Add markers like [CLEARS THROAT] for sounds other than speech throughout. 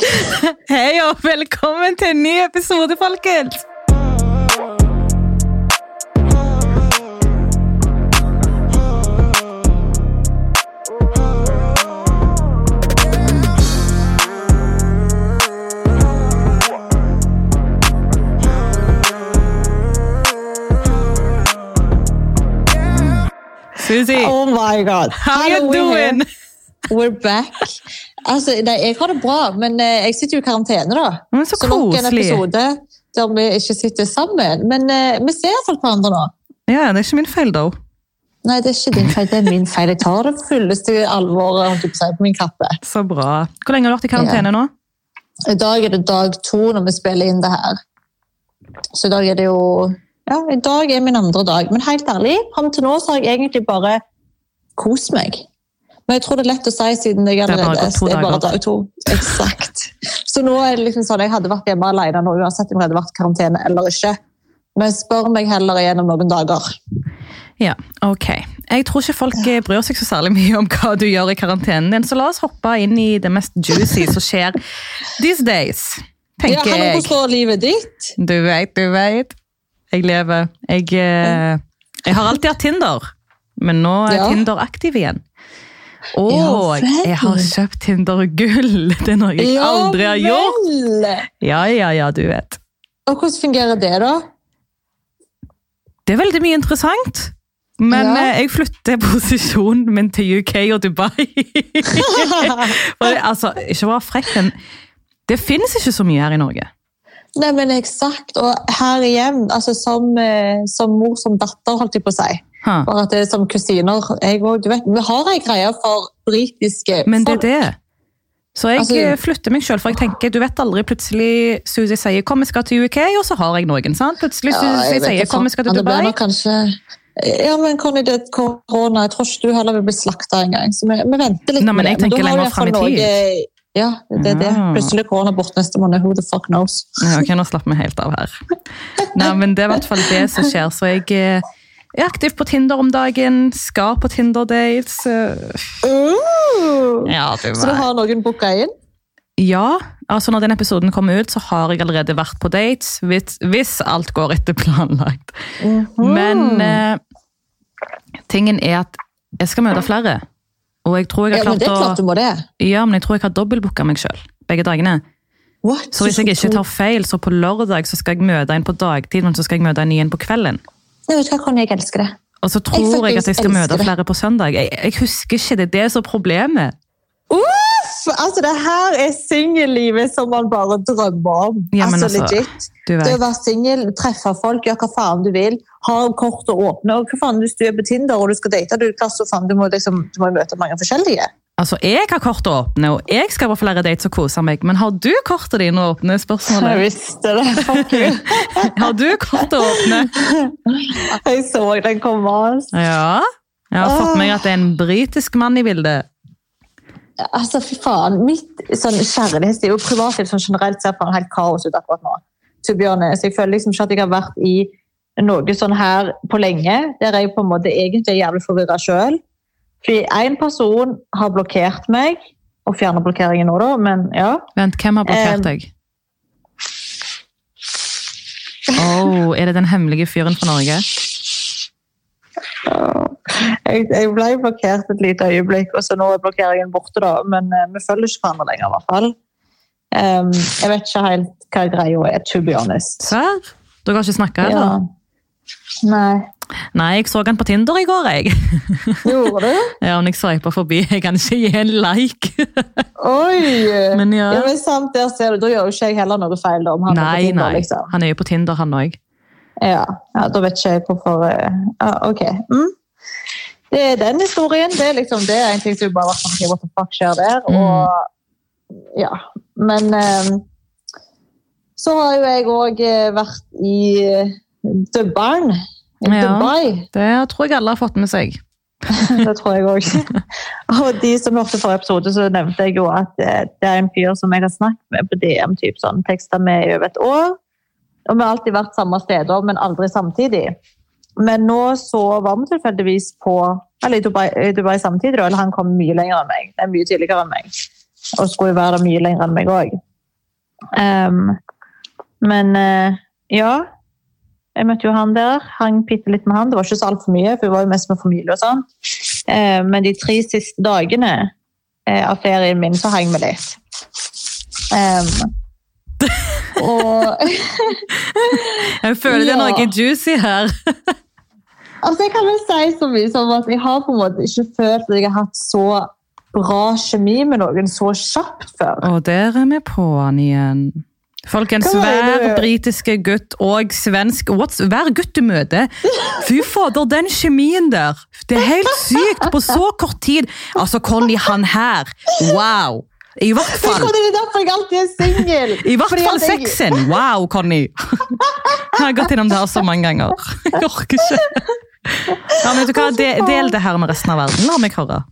[LAUGHS] Hei og velkommen til en ny episode, folkens! Susie, Oh my god. how you we're here. doing? We're back. Altså, nei, jeg har det bra, men eh, jeg sitter jo i karantene, da. Men så så nok en episode der vi ikke sitter sammen. Men uh, vi ser iallfall hverandre nå. Ja, det er ikke min feil, da. Nei, det er ikke din feil, det er min feil. Jeg tar det fulleste alvoret på, på min kappe. Så bra. Hvor lenge har du vært i karantene nå? I dag er det dag to når vi spiller inn det her. Så i dag er det jo Ja, i dag er min andre dag. Men helt ærlig, fram til nå så har jeg egentlig bare kost meg. Men jeg tror det er lett å si siden jeg er allerede det er bare dag to. Eksakt. Så nå er det liksom sånn, jeg hadde vært hjemme alene nå, uansett om jeg hadde vært i karantene eller ikke. Men spør meg heller igjen om noen dager. Ja, ok. Jeg tror ikke folk bryr seg så særlig mye om hva du gjør i karantenen din, så la oss hoppe inn i det mest juicy som skjer these days, tenker jeg. jeg. hvordan står livet ditt? Du vet, du vet. Jeg lever. Jeg, eh, jeg har alltid hatt Tinder, men nå er Ja. Tinder aktiv igjen. Og Ja jeg har kjøpt Tinder gull. [LAUGHS] Det er noe jeg aldri har gjort. vel. Ja, ja, ja, du vet. Og hvordan fungerer det, da? Det er veldig mye interessant. Men Ja. eh, jeg flytter posisjonen min til UK og Dubai. [LAUGHS] Altså, ikke bare frekk, men det finnes ikke så mye her i Norge. Nei, men eksakt. Og her igjen, altså som, eh, som mor som datter, holdt jeg på å si. Ha. Bare at det er som kusiner. Jeg, og, du vet, vi har ei greie for britiske Men det er det. Så jeg Altså- eh, flytter meg sjøl, for jeg tenker, du vet aldri plutselig Suzy sier 'kom, vi skal til UK', og så har jeg noen. sant? Plutselig Ja, Suzy sier 'kom, vi skal til men det kanskje... Ja, men Conny, det er korona. Jeg tror ikke du heller vil bli slakta engang. Så vi, vi venter litt Nei, men med jeg det. tenker lenger frem i tid. noe- Ja, det er det. Plutselig går korona bort neste måned. Who the fuck knows? Ja, ok, nå slapper vi helt av her. [LAUGHS] Nei, men Det er i hvert fall det som skjer. Så jeg eh, er aktiv på Tinder om dagen, skal på Tinder-dates. eh, Uh! Ja, Så du har noen booka inn? Ja, altså når den episoden kommer ut, så har jeg allerede vært på dates, hvis, hvis alt går etter planlagt. Mhm. Men eh, tingen er at jeg skal møte flere. Og jeg tror jeg Ja, har men det er klart klart du å må det. Ja, men jeg tror jeg har dobbeltbooka meg sjøl begge dagene. What? Så hvis jeg ikke tar feil, så på lørdag så skal jeg møte en på dagtid, men så skal jeg møte en igjen på kvelden. Nei, vet hva, Conny, jeg elsker det. Og så tror jeg, jeg at jeg skal møte flere på søndag. Jeg, jeg husker ikke, det det er så problemet. Uff! Altså, det her er singellivet som man bare drømmer om. Ja, altså, altså, legit. Du Det å være singel, treffe folk, gjøre hva faen du vil, ha kort og åpne. Og hva faen hvis du er på Tinder og du skal date, du, klasse, faen, du, må, liksom, du må møte mange forskjellige. Altså, Jeg har kort å åpne, og jeg skal på flere dates og kose meg. Men har du kortet dine åpne? Jeg visste det. Fuck you. [LAUGHS] Har du kort å åpne? Jeg så den komme. ass. Ja. Jeg har fått med meg at det er en britisk mann i bildet. Altså, fy faen. Mitt sånn, kjærlighetsliv og privatliv sånn generelt ser faen helt kaos ut akkurat nå. Honest. Jeg føler liksom ikke at jeg har vært i noe sånn her på lenge, der jeg på en måte egentlig er jævlig forvirra sjøl. Fordi én person har blokkert meg, og fjerner blokkeringen nå, da, men ja. Vent, hvem har blokkert Um, deg? Oh, er det den hemmelige fyren fra Norge? Jeg, jeg ble blokkert et lite øyeblikk, og så nå er blokkeringen borte, da. Men eh, vi følger ikke hverandre lenger, i hvert fall. Um, jeg vet ikke helt hva greia er, to be honest. Serr? Dere har ikke snakka, Ja. Nei. Nei, jeg så han på Tinder i går, jeg. [LAUGHS] Gjorde du? [LAUGHS] Ja, men jeg sveipa forbi. Jeg kan ikke gi en like. Oi! [LAUGHS] Men ja. Ja, men sant, der ser du. Da gjør jo ikke jeg heller noe feil. om han er på Nei, Tinder, nei. Liksom. Han er jo på Tinder, han òg. Ja, ja, da vet ikke jeg hvorfor eh, ja, Ok. Mm. Det er den historien. Det er liksom det er en ting som bare bare var sånn, what the fuck skjer der? Mm. Og ja. Men um, så har jo jeg òg vært i eh, Dubai. Ja. Det tror jeg alle har fått med seg. [LAUGHS] Det tror jeg òg. [LAUGHS] Og de som hørte forrige episode, så nevnte jeg jo at eh, det er en fyr som jeg har snakket med på DM, typ sånn, tekster med i over et år. Og vi har alltid vært samme steder, men aldri samtidig. Men nå så var vi tilfeldigvis på eller i Dubai, i Dubai samtidig, eller han kom mye lenger enn meg. Det er mye tidligere enn meg. Og skulle være der mye lenger enn meg òg. Um, men uh, ja. Jeg møtte jo han der. Hang bitte litt med han. Det var ikke så altfor mye, for vi var jo mest med familie og sånn. Eh, men de tre siste dagene eh, av ferien min så hang vi litt. Um, [LAUGHS] og Jeg føler det er noe juicy her. [LAUGHS] Altså, jeg kan vel si så mye som at jeg har på en måte ikke følt at jeg har hatt så bra kjemi med noen så kjapt før. Og der er vi på'n igjen. Folkens, er hver britiske gutt og svensk what's, Hver gutt du møter Fy fader, den kjemien der! Det er helt sykt på så kort tid. Altså, Conny, han her. Wow! I hvert fall. det er derfor jeg alltid er singel. I hvert fall sexen! Wow, Conny! Jeg har gått innom det her så mange ganger. Jeg orker ikke. Ja, men vet du hva? Del det her med resten av verden. La meg høre.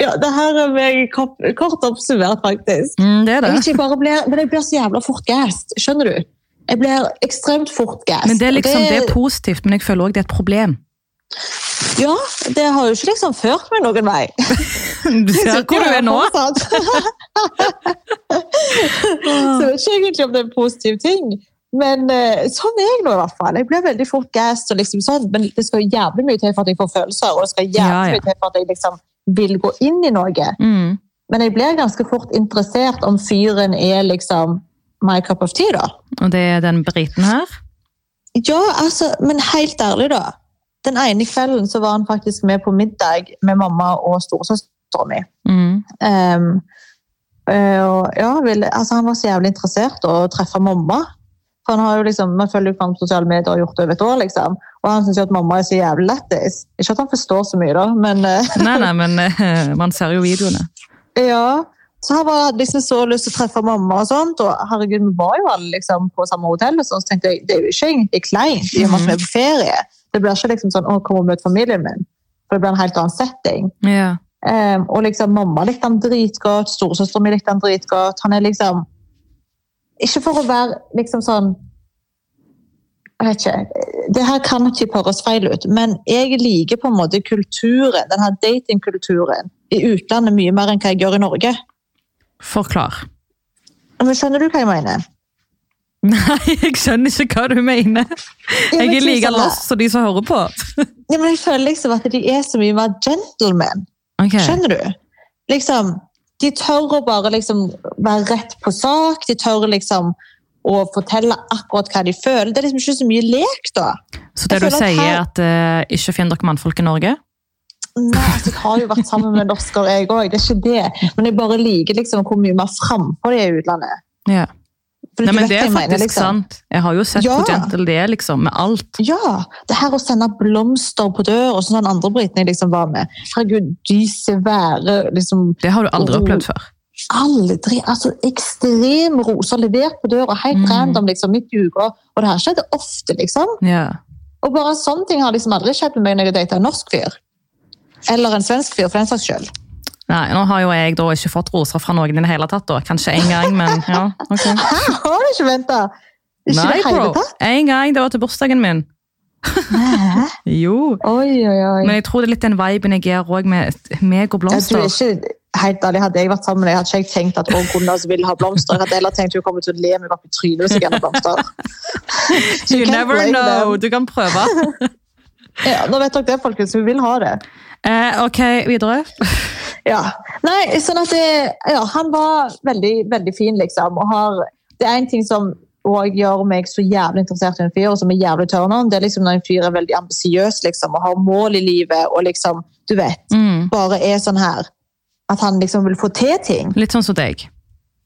Ja, det her er jeg kort, kort oppsummert, faktisk. Mm, det er det. Jeg, bare blir, men jeg blir så jævla fort gassed. Skjønner du? Jeg blir ekstremt fort gassed. Men det er liksom, det er positivt, men jeg føler òg det er et problem. Ja, det har jo ikke liksom ført meg noen vei. [LAUGHS] Du ser hvor du er nå. [LAUGHS] så jeg vet ikke egentlig om det er en positiv ting. Men eh, sånn er jeg nå i hvert fall. Jeg blir veldig fort gassed, og liksom sånn, men det skal jævlig mye til for at jeg får følelser, og det skal jævlig mye til for at jeg liksom vil gå inn i noe. Mm. Men jeg blir ganske fort interessert om fyren er liksom my cup of tea, da. Og det er den briten her. Ja, altså, men helt ærlig, da. Den ene kvelden så var han faktisk med på middag med mamma og storesøstera mi. Mm. Eh, og ja, vil, altså, han var så jævlig interessert i å treffe mamma. For han har jo liksom, Man følger jo på sosiale medier og har gjort det over et år. liksom. Og han syns jo at mamma er så jævlig lættis. Ikke at han forstår så mye, da, men eh, [LAUGHS] Nei, nei, men eh, man ser jo videoene. [LAUGHS] ja. Så han var, liksom så lyst til å treffe mamma, og sånt, og herregud, vi var jo alle liksom på samme hotell. og sånn, så tenkte jeg, Det er jo ikke egentlig kleint i og med at vi er på ferie. Det blir ikke liksom sånn 'Å, kom og møt familien min'. For det blir en helt annen setting. Ja. Um, og liksom mamma likte han dritgodt, storesøsteren min likte han dritgodt. Han er liksom Ikke for å være liksom sånn Jeg vet ikke. Det her kan ikke høres feil ut, men jeg liker på en måte kulturen, denne datingkulturen i utlandet mye mer enn hva jeg gjør i Norge. Forklar. Men skjønner du hva jeg mener? [LAUGHS] Nei, jeg skjønner ikke hva du mener. Jeg er like lost som de som hører på. Ja, men jeg føler liksom at de er så mye mer gentlemen. Okay. Skjønner du? Liksom, de tør å bare liksom være rett på sak. De tør liksom å fortelle akkurat hva de føler. Det er liksom ikke så mye lek, da. Så det du sier, her- er at uh, ikke finn dere mannfolk i Norge? Nei, altså, Jeg har jo vært sammen med norsker, jeg òg. Det er ikke det. Men jeg bare liker liksom hvor mye mer frampå de er i utlandet. Ja. For Nei, men det er faktisk mener, liksom. sant. Jeg har jo sett Ja. på gentle det liksom, med alt. Ja, det her å sende blomster på døra, og sånn andre briten jeg liksom var med. Herregud, de svære liksom Det har du aldri opplevd før. Aldri! altså Ekstrem roser levert på døra, helt Mm. random liksom, midt i uka. Og det her skjedde ofte, liksom. Ja. Og bare sånne ting har liksom aldri skjedd med meg når jeg data en norsk fyr. Eller en svensk fyr, for den saks skyld. Nei, nå har jo jeg da ikke fått roser fra noen i det hele tatt, da. Kanskje én gang, men ja. ok. [LAUGHS] Hæ, har du ikke venta? Ikke Nei, det hele bro. tatt? En gang. Det var til bursdagen min. Hæ? [LAUGHS] Jo. Oi, oi, oi. Men jeg tror det er litt den viben jeg gir òg, med meg og blomster. Jeg tror ikke helt ærlig, Hadde jeg vært sammen med deg, hadde ikke jeg tenkt at å, Gunnar vil ha blomster. Jeg hadde heller tenkt hun kommer til å le meg opp i trynet hvis jeg hadde blomster. [LAUGHS] You never know. them. Du kan prøve. Ja, nå vet dere det, folkens. Hun vil ha det. Eh, ok, videre. Ja. Nei, sånn at det, ja, Han var veldig, veldig fin, liksom. Og har, det er en ting som og gjør meg så jævlig interessert i en fyr, og som er jævlig turn on, det er liksom når en fyr er veldig ambisiøs liksom, og har mål i livet og liksom, du vet, Mm. bare er sånn her At han liksom vil få til ting. Litt sånn som deg.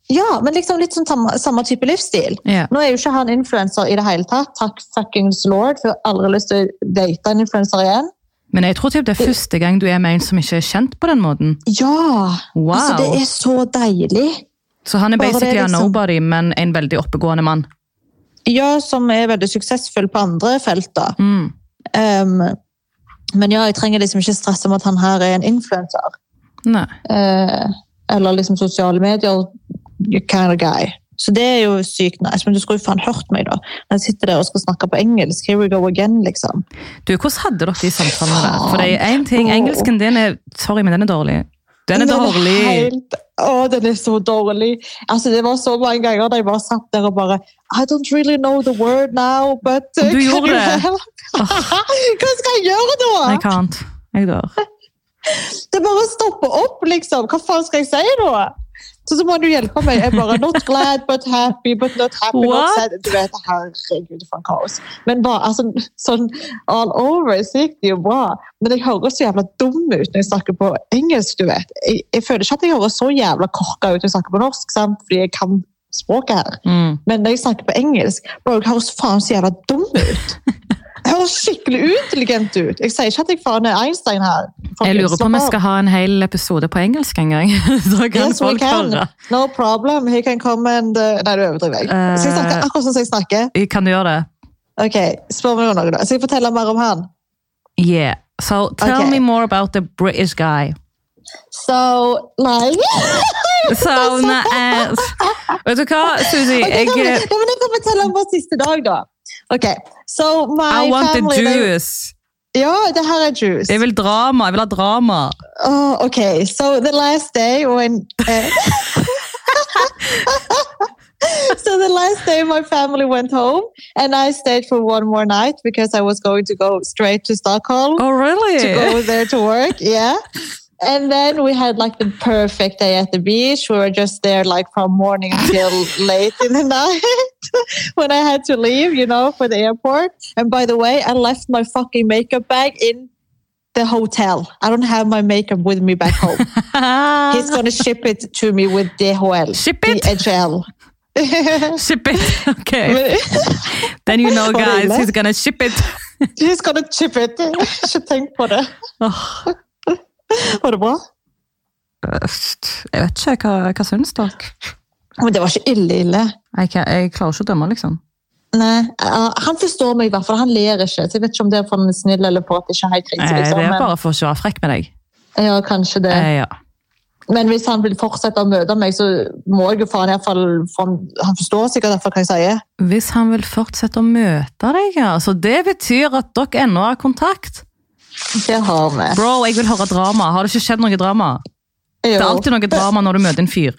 Ja, men liksom litt sånn samme, samme type livsstil. Yeah. Nå er jo ikke han influenser i det hele tatt. Takk fuckings lord, for jeg har aldri lyst til å date en influenser igjen. Men jeg tror det er første gang du er med en som ikke er kjent på den måten. Ja! Wow. Altså, det er så deilig. Så han er basically liksom... a nobody, men en veldig oppegående mann. Ja, som er veldig suksessfull på andre felter. Mm. Um, men ja, jeg trenger liksom ikke stresse om at han her er en influenser. Nei. Eh, eller liksom sosiale medier kind of guy. Så det er jo sykt nice, men du skulle jo faen hørt meg, da. Når jeg sitter der og skal snakke på engelsk. Here we go again, liksom. Du, hvordan hadde dere de samtalene der? For det er en ting, engelsken din er Sorry, men den er dårlig. Den er dårlig. Den er helt Å, den er så dårlig. Altså, det var så mange ganger da jeg bare satt der og bare I don't really know the word now, but uh, Du gjorde det. [LAUGHS] Hva skal jeg gjøre da? Jeg kan't. Jeg dør. Det bare stopper opp, liksom. Hva faen skal jeg si da? Så, så må du hjelpe meg. Jeg bare Not glad, but happy, but not happy, not sad. Du vet, herregud, for en kaos. Men bare altså, sånn all over så gikk det jo bra. Men jeg høres så jævla dum ut når jeg snakker på engelsk, du vet. Jeg, jeg føler ikke at jeg høres så jævla korka ut når jeg snakker på norsk, sant? fordi jeg kan språket her. Mm. Men når jeg snakker på engelsk, bare jeg høres faen så jævla dum ut. [LAUGHS] Jeg høres skikkelig uintelligent ut. Jeg sier ikke at jeg faen er Einstein her. Jeg lurer på om jeg skal ha en hel episode på engelsk en gang. [LAUGHS] Så kan Yes, folk høre. No problem. He can come and uh, Nei, du overdriver jeg. Skal jeg snakke Eh. akkurat sånn som jeg snakker? Jeg Kan du gjøre det? Ok, Spør meg om noe, da. Skal jeg fortelle mer om han? Yeah. So tell Okay. me more about the British guy. So, like [LAUGHS] So, nei, eh, vet du hva, Suzy? Ok, Jeg, jeg, vi- jeg kan fortelle om vår siste dag, da. Ok, so my I want the family they- juice. Ja, det her er juice. Jeg vil drama. Jeg vil ha drama. Oh, okay. So the last day when. Uh, [LAUGHS] so the last day my family went home and I stayed for one more night because I was going to go straight to Stockholm Oh, really? to go there to work. Yeah. And then we had like the perfect day at the beach. We were just there like from morning until [LAUGHS] late in the night [LAUGHS] when I had to leave, you know, for the airport. And by the way, I left my fucking makeup bag in the hotel. I don't have my makeup with me back home. [LAUGHS] He's gonna ship it to me with DHL. Ship it? DHL. Ship it. Okay. Then you know, guys, he's gonna ship it. He's gonna ship it. Should tenk på det. [LAUGHS] Var det bra? jeg vet ikke. Hva, hva syns dere? Men det var ikke ille ille. Jeg, jeg klarer ikke å dømme, liksom. Nei, Han forstår meg i hvert fall. Han ler ikke. Så jeg vet ikke om det er for han er snill eller for at det ikke er helt riktig. Eh, Liksom. Det er bare for ikke å være frekk med deg. ja, kanskje det. Eh, Ja. Men hvis han vil fortsette å møte meg, så må jeg jo faen i fall for han, han forstår sikkert derfor hva jeg sier. Hvis han vil fortsette å møte deg, ja. Så det betyr at dere ennå har kontakt. Det har vi. Bro, jeg vil høre drama. Har det ikke skjedd noe drama? Det er alltid noe drama når du møter en fyr.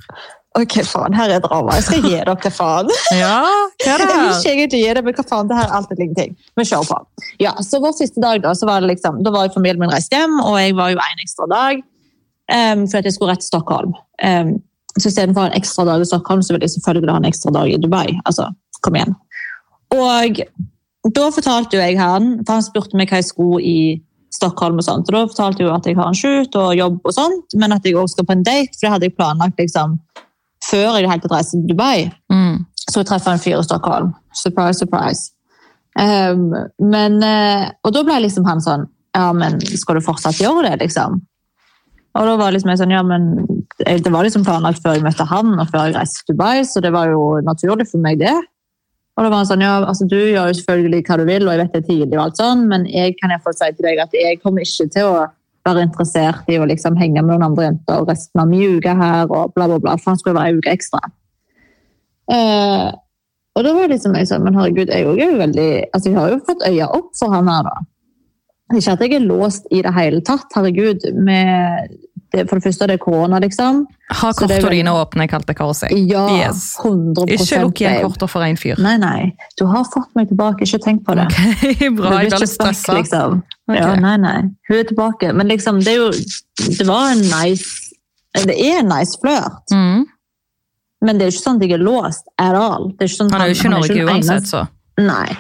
Ok, faen, her er drama. Jeg skal gi dere faen. [LAUGHS] Ja, hva er det? Jeg vil ikke egentlig gi det, men hva faen, det her er alltid ingenting. Men kjør på. Ja, så vår siste dag da, så var det liksom, da var jo familien min reist hjem, og jeg var jo en ekstra dag, um, for at jeg skulle rett til Stockholm. Um, så i stedet for en ekstra dag i Stockholm, så ville jeg selvfølgelig ha en ekstra dag i Dubai. Altså, kom igjen. Og da fortalte jo jeg han, for han spurte meg hva jeg skulle i Stockholm og sånt, og da fortalte jeg jo at jeg har en shoot og jobb og sånt, men at jeg også skal på en date, for det hadde jeg planlagt liksom, før jeg helt reist reiste til Dubai. Mm. Så jeg treffer en fyr i Stockholm. Surprise, surprise. Um, men, eh, og da ble liksom han sånn Ja, men skal du fortsatt gjøre det, liksom? Og da var liksom jeg sånn, ja, men det det var liksom planlagt før jeg møtte han og før jeg reiste til Dubai, så det var jo naturlig for meg, det. Og da var han sånn, ja, altså du gjør jo selvfølgelig hva du vil, og jeg vet det er tidlig og alt sånn, men jeg kan iallfall si til deg at jeg kommer ikke til å være interessert i å liksom henge med noen andre jenter og resten av min uke her, og bla, bla, bla, for han skulle være en uke ekstra. Eh, og da var det liksom jeg sånn, men herregud, jeg, er jo veldig, altså jeg har jo fått øya opp for han her da. Ikke at jeg er låst i det hele tatt, herregud, med det, for det første er det korona, liksom. Ha kortene dine åpne, kalte Karo seg. Ja, Yes. 100 Ikke lukk igjen korter for én fyr. Nei, nei, du har fått meg tilbake, ikke tenk på det. Ok, [LAUGHS] Bra, jeg blir litt stressa. liksom. Okay. Ja, nei, nei. Hun er tilbake. Men liksom, det er jo Det var en nice Det er en nice flørt, Mm. men det er ikke sånn at jeg er låst at all. Det er ikke sånn, Han er jo ikke i Norge uansett, så. Nei.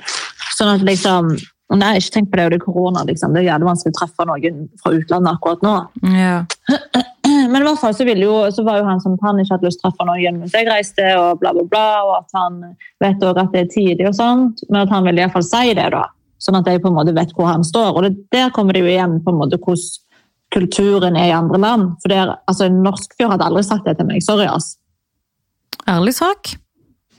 Sånn at liksom Nei, ikke tenk på det, og det er korona, liksom. Det er jævlig vanskelig å treffe noen fra utlandet akkurat nå. Ja. [CLEARS THROAT] Men i hvert fall så, jo, så var jo han som han ikke hadde lyst til å treffe noen mens jeg reiste, og bla, bla, bla, og at han vet også at det er tidlig og sånt, men at han ville i hvert fall si det, da. Sånn at jeg på en måte vet hvor han står. Og det, der kommer det jo igjen på en måte hvordan kulturen er i andre land. For det er, altså, En norsk fyr hadde aldri sagt det til meg. Sorry, ass. Ærlig sak.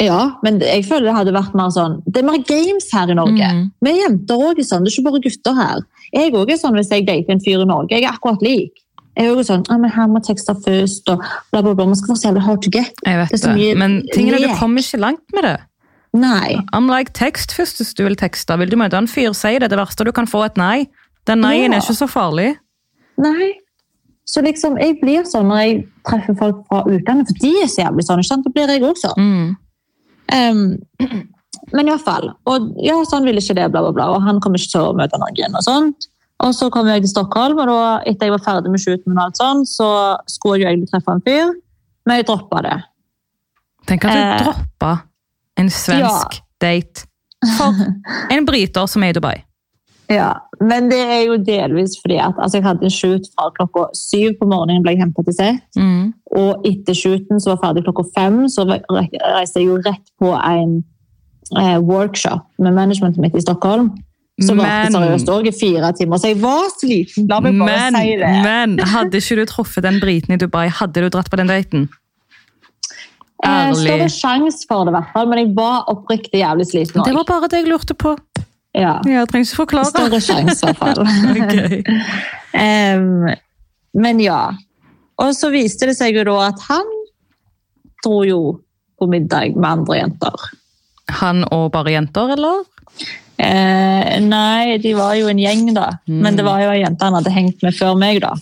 Ja, men jeg føler det hadde vært mer sånn Det er mer games her i Norge. Mm. Vi jenter òg er sånn, det er ikke bare gutter her. Jeg også er sånn hvis jeg dater en fyr i Norge. Jeg er akkurat lik. Jeg er også sånn, ah, men her må tekster først, og bla, bla, bla. Man skal være så jævlig hard to get. Jeg vet Det er det. mye Men tingene, du kommer ikke langt med det. Nei. Unlike tekst først hvis du vil tekste. Vil du møte en fyr, si det. Det verste du kan få, er et nei. Den nei-en Ja. er ikke så farlig. Nei. Så liksom, jeg blir sånn når jeg treffer folk fra utlandet, for de er så jævlig sånn, ikke sant? Da blir jeg også. Mm. Um, men i hvert fall. Og ja, sånn ville ikke det, bla, bla, bla. Og han kommer ikke til å møte noen og sånt. Og så kom jeg til Stockholm, og da, etter jeg var ferdig med shooten, og alt sånt, så skulle jeg egentlig treffe en fyr, men jeg droppa det. Tenk at du Eh, droppa en svensk date for [LAUGHS] en bryter som er i Dubai. Ja, Men det er jo delvis fordi at altså, jeg hadde en shoot fra klokka syv på morgenen ble jeg hentet til sett. Mm. Og etter shooten, som var ferdig klokka fem, så reiste jeg jo rett på en eh, workshop med managementet mitt i Stockholm. Som Men- seriøst òg i fire timer. Så jeg var sliten. La meg bare Men, si det. men hadde ikke du truffet den briten i Dubai, hadde du dratt på den daten? Eh, Større Ærlig. sjanse for det, i hvert fall. Men jeg var oppriktig jævlig sliten Det var bare det jeg lurte på. Ja. Jeg trenger ikke forklare. Større sjanse, i hvert fall. [LAUGHS] Em, men ja. Og så viste det seg jo da at han dro jo på middag med andre jenter. Han og bare jenter, eller? Eh, nei, de var jo en gjeng, da. Mm. Men det var jo ei jente han hadde hengt med før meg, da.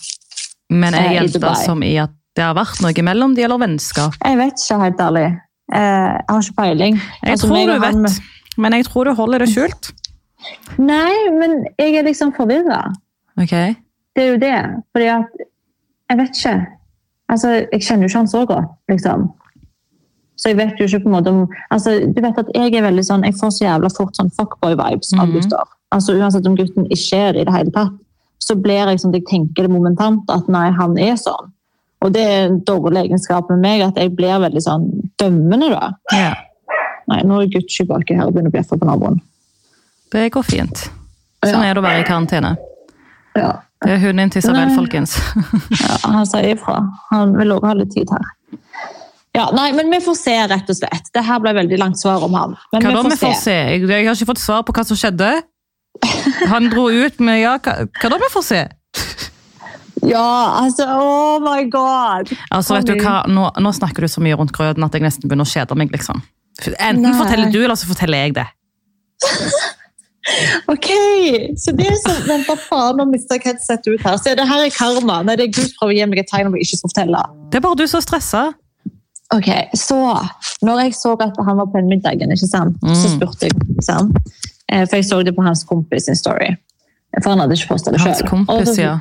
Men er Eh, i jenter som i at det har vært noe mellom de, eller vennskap? Jeg vet ikke, helt ærlig. Eh, jeg har ikke peiling. Jeg Altså, tror du vet, med... men jeg tror du holder det skjult. Nei, men jeg er liksom forvirra. Ok? Det er jo det. Fordi at Jeg vet ikke. Altså, jeg kjenner jo ikke han så godt, liksom. Så jeg vet jo ikke på en måte om altså, Du vet at jeg er veldig sånn Jeg får så jævla fort sånn fuckboy-vibes av gutter. Mm. Altså Uansett om gutten ikke er det i det hele tatt, så blir jeg sånn at jeg tenker det momentant at nei, han er sånn. Og det er en dårlig egenskap med meg, at jeg blir veldig sånn dømmende, da. Ja. Nei, nå er Gucci tilbake her og begynner å bjeffe på naboen. Det går fint. Sånn er det å være i karantene. Ja. Det er hunden til Isabel, folkens. Ja, han sier ifra. Han vil også ha litt tid her. Ja, nei, men vi får se, rett og slett. Det her ble veldig langt svar om han. Men Hva vi da får vi får se. Jeg, jeg har ikke fått svar på hva som skjedde. Han dro ut med ja, hva, hva da vi får se? Ja, altså, oh my god! Altså, vet du hva? Nå, nå snakker du så mye rundt grøten at jeg nesten begynner å kjede meg. liksom. Enten Nei. forteller du, eller så forteller jeg det. [LAUGHS] Ok, så det er sånn, vent hva faen, nå mister jeg headsetet ut her. Se, det her er karma. Nei, det er Gud prøver å gi meg et tegn om jeg ikke skal fortelle. Det er bare du som er stressa. Ok, så når jeg så at han var på den middagen, ikke sant? så Mm. spurte jeg, ikke sant? Eh, for jeg så det på hans kompis sin story. For han hadde ikke posta det Hans kompis, så- ja.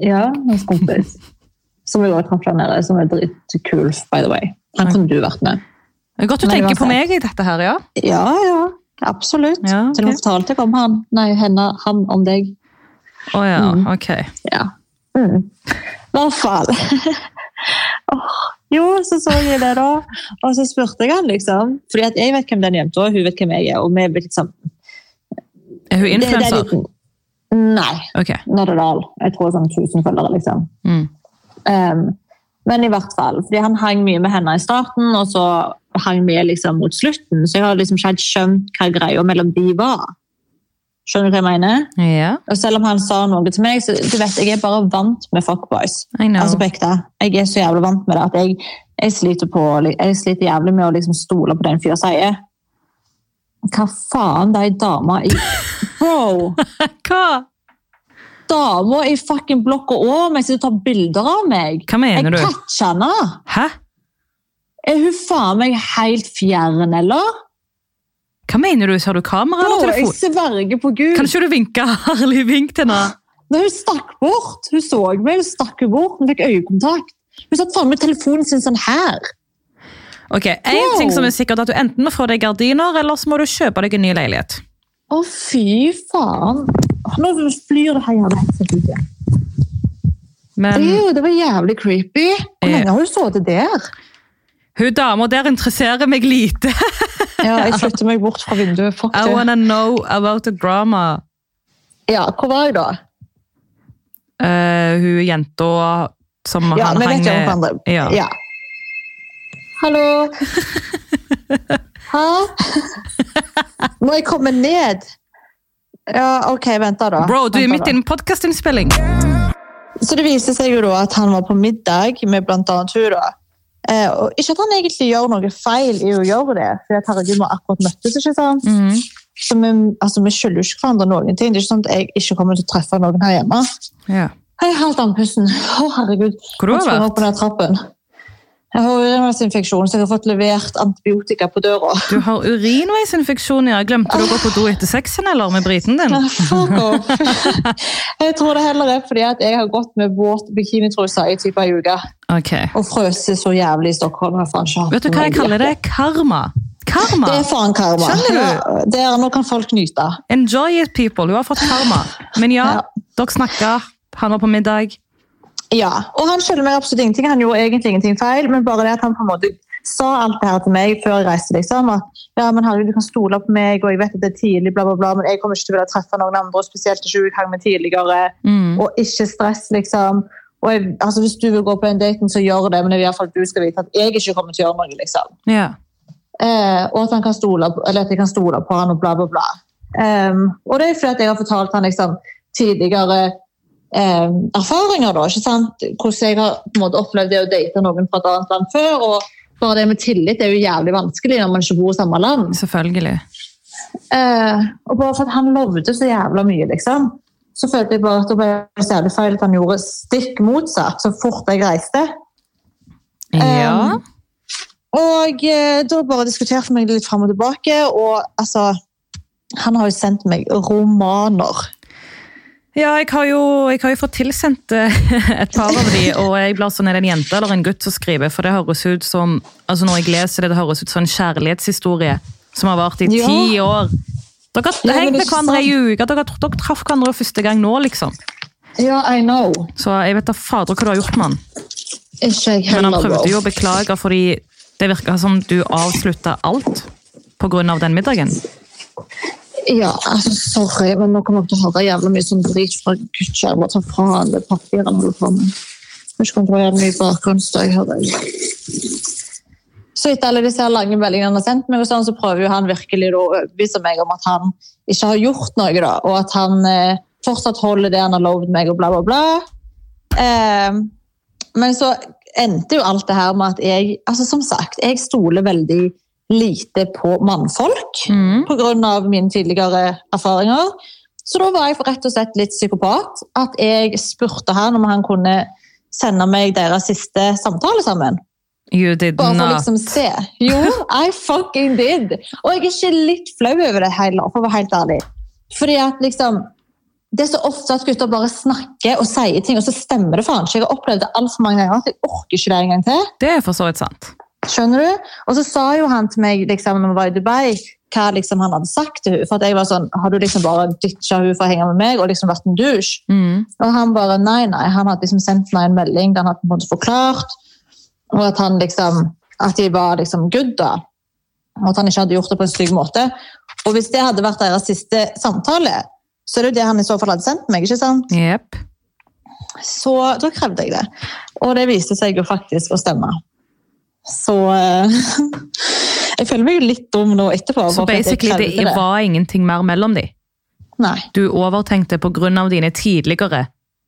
Ja, hans kompis. Som vi også traff der nede, som er dritkul, by the way. Han kunne du vært med. Det er godt du Men tenker på meg i dette her, ja. Ja, ja, absolutt. Ja, Til og med fortalte jeg om han. Nei, henne, han om deg. Å ja, Mm. ok. Ja. Mm. I hvert fall. [LAUGHS] oh, jo, så så jeg det da. Og så spurte jeg han, liksom. Fordi jeg vet hvem den jenta er, hun vet hvem jeg er. Og vi vet liksom... Er hun er influenser? litt- Nei, Okay. not at all. Jeg tror sånn 1000 følgere, liksom. Mm. Um, men i hvert fall, fordi han hang mye med henne i starten, og så hang med liksom mot slutten, så jeg har liksom ikke helt skjønt hva greia mellom de var. Skjønner du hva jeg mener? Ja, Og selv om han sa noe til meg, så du vet, jeg er bare vant med fuckboys. Altså på ekte. Jeg er så jævlig vant med det at jeg, jeg, sliter, på, jeg sliter jævlig med å liksom stole på det en fyr sier. Hva faen, de dama i [LAUGHS] Bro! Hva? Dama i fucking blokka over meg som tar bilder av meg! Hva mener du? Jeg catcher henne! Hæ? Er hun faen meg helt fjern, eller? Hva mener du? Har du kamera eller jeg telefon? sverger på Gud! Kan ikke du vinke [LAUGHS] herlig vink til henne? Når hun stakk bort, hun så meg, hun stakk bort, hun fikk øyekontakt. Hun satt faen med telefonen sin sånn her. Ok, En Wow. ting som er sikkert at Du enten må få deg gardiner, eller så må du kjøpe deg en ny leilighet. Å, fy faen. Nå flyr det her jævla headsetet ut igjen. Det var jævlig creepy. Hvor Eh. lenge har hun sittet der? Hun dama der interesserer meg lite. [LAUGHS] Ja, jeg flytter meg bort fra vinduet. Fuck I wanna know about the drama. Ja, hvor var jeg da? Uh, hun jenta som Ja, han hang med. Ja. Ja. Hallo? [LAUGHS] Hæ? Må jeg komme ned? Ja, ok, vent da. Bro, du er midt da. i en podkastinnspilling. Så det viste seg jo da at han var på middag med blant annet hun da. Eh, og ikke at han egentlig gjør noe feil i å gjøre det, for at herregud, vi har akkurat møttes, ikke sant? Mm. Så vi, altså, vi skylder jo ikke hverandre noen ting. Det er ikke sånn at jeg ikke kommer til å treffe noen her hjemme. Ja. Hei, er helt andpusten. Å, herregud. Hvor har du vært? opp på den trappen. Jeg har urinveisinfeksjon, så jeg har fått levert antibiotika på døra. Du har urinveisinfeksjon, ja. Glemte du å gå på do etter sexen, eller? Med briten din? Fuck off. [LAUGHS] Jeg tror det heller er fordi at jeg har gått med våt bikinitruse i type ei uke Ok. og frøst så jævlig i Stockholm. Vet du hva jeg kaller det? Karma. Karma. Det er faen karma. Skjønner? Ja, det er, nå kan folk nyte. Enjoy it, people. Du har fått karma. Men ja, Ja. dere snakka. Han var på middag. Ja, og han skylder meg absolutt ingenting. Han gjorde egentlig ingenting feil, men bare det at han på en måte sa alt det her til meg før jeg reiste. liksom, at ja, men herregud, du kan stole på meg, og jeg vet at det er tidlig, bla, bla, bla, men jeg kommer ikke til å ville treffe noen andre, spesielt ikke i gang med tidligere, Mm. og ikke stress, liksom. Og jeg, altså, Hvis du vil gå på en date, så gjør det, men i hvert fall du skal vite at jeg ikke kommer til å gjøre noe. liksom. Ja. Eh, og at, han kan stole på, eller at jeg kan stole på han og bla, bla, bla. Um, og det er fordi at jeg har fortalt han liksom, tidligere eh, erfaringer, da, ikke sant? hvordan jeg har på en måte, opplevd det å date noen fra et annet land før. og bare det med tillit er jo jævlig vanskelig når man ikke bor i samme land. Selvfølgelig. Eh, og bare for at han lovde så jævla mye, liksom, så følte jeg bare at det ble så jævlig feil at han gjorde stikk motsatt så fort jeg reiste. Ja. Um, Og eh, da bare diskuterte vi litt fram og tilbake, og altså Han har jo sendt meg romaner. Ja, jeg har, jo, jeg har jo fått tilsendt eh, [LAUGHS] et par av de, og jeg blir sånn, er det en jente eller en gutt som skriver? For det høres ut som, altså når jeg leser det, det høres ut som en kjærlighetshistorie som har vart i Ja. ti år. Dere har hengt med er hverandre i uka, dere, dere traff hverandre første gang nå, liksom. Ja, I know. Så jeg vet da fader hva du har gjort med han. Ikke jeg Men han prøvde jo å beklage, fordi det virka som du avslutta alt på grunn av den middagen. Ja, altså, sorry, men nå kommer jeg til å høre jævla mye sånn drit fra Gudskjær. Hva faen det papiret han holder på med. Jeg vet ikke om det er mye bakgrunnsstøy her. Så etter alle disse lange meldingene han har sendt meg, sånn, så prøver han virkelig å overbevise meg om at han ikke har gjort noe, da, og at han eh, fortsatt holder det han har lovd meg, og bla, bla, bla. Eh, men så endte jo alt det her med at jeg altså Som sagt, jeg stoler veldig lite på mannfolk Mm. pga. mine tidligere erfaringer. Så da var jeg rett og slett litt psykopat. At jeg spurte han om han kunne sende meg deres siste samtale sammen. You did Bare for å not. liksom se. Jo, [LAUGHS] I fucking did! Og jeg er ikke litt flau over det heller, for å være helt ærlig. Fordi at liksom Det er så ofte at gutter bare snakker og sier ting, og så stemmer det faen ikke. Jeg har opplevd det altfor mange ganger at jeg orker ikke det en gang til. Det er for så vidt sant. Skjønner du? Og så sa jo han til meg liksom, når vi var i Dubai, hva liksom han hadde sagt til henne. For at jeg var sånn, har du liksom bare ditcha henne for å henge med meg og liksom vært en douche? Mm. Og han bare nei, nei. Han hadde liksom sendt meg en melding der han hadde på en måte forklart, og at han liksom, at de var liksom good da. Og at han ikke hadde gjort det på en stygg måte. Og hvis det hadde vært deres siste samtale, så er det jo det han i så fall hadde sendt meg, ikke sant? Yep. Så da krevde jeg det. Og det viste seg jo faktisk å stemme. Så eh, [LAUGHS] Jeg føler meg jo litt dum nå etterpå. Så basically, det det var ingenting mer mellom de. Nei. Du overtenkte av dine tidligere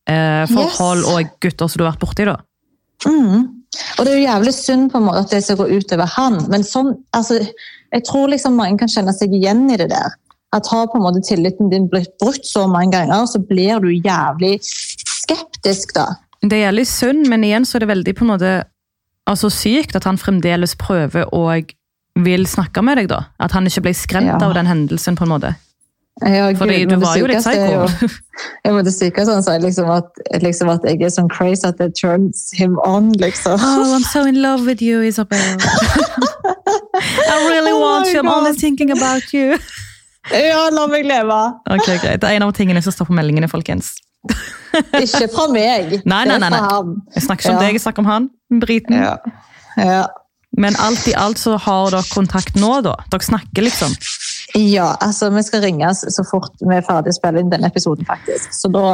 eh, forhold Yes. og gutter som du har vært borti, da. Mm. Og det er jo jævlig synd på en måte at det skal gå utover han, men sånn, altså, jeg tror liksom mange kan kjenne seg igjen i det der. At har på en måte tilliten din blitt brutt så mange ganger, så blir du jævlig skeptisk, da. Det er jævlig synd, men igjen så er det veldig på en måte altså sykt at han fremdeles prøver og vil snakke med deg, da. At han ikke ble skremt Ja. av den hendelsen, på en måte. Ja, Gud, Fordi du var jo litt sykeste jo- psycho. Ja, men det syke han sa, liksom at, liksom at jeg er sånn crazy at det turns him on, liksom. Oh, I'm so in love with you, Isabel. [LAUGHS] I really Oh want you. I'm only thinking about you. Ja, la meg leve! Ok, greit. Det er en av tingene som står på meldingene, folkens. Ikke fra meg. Nei, nei, nei, nei. Jeg snakker ikke om Ja. deg, jeg snakker om han. Briten. Ja. ja. Men alt i alt så har dere kontakt nå, da. Dere snakker, liksom. Ja, altså vi skal ringes så fort vi er ferdig å spille inn denne episoden, faktisk. Så da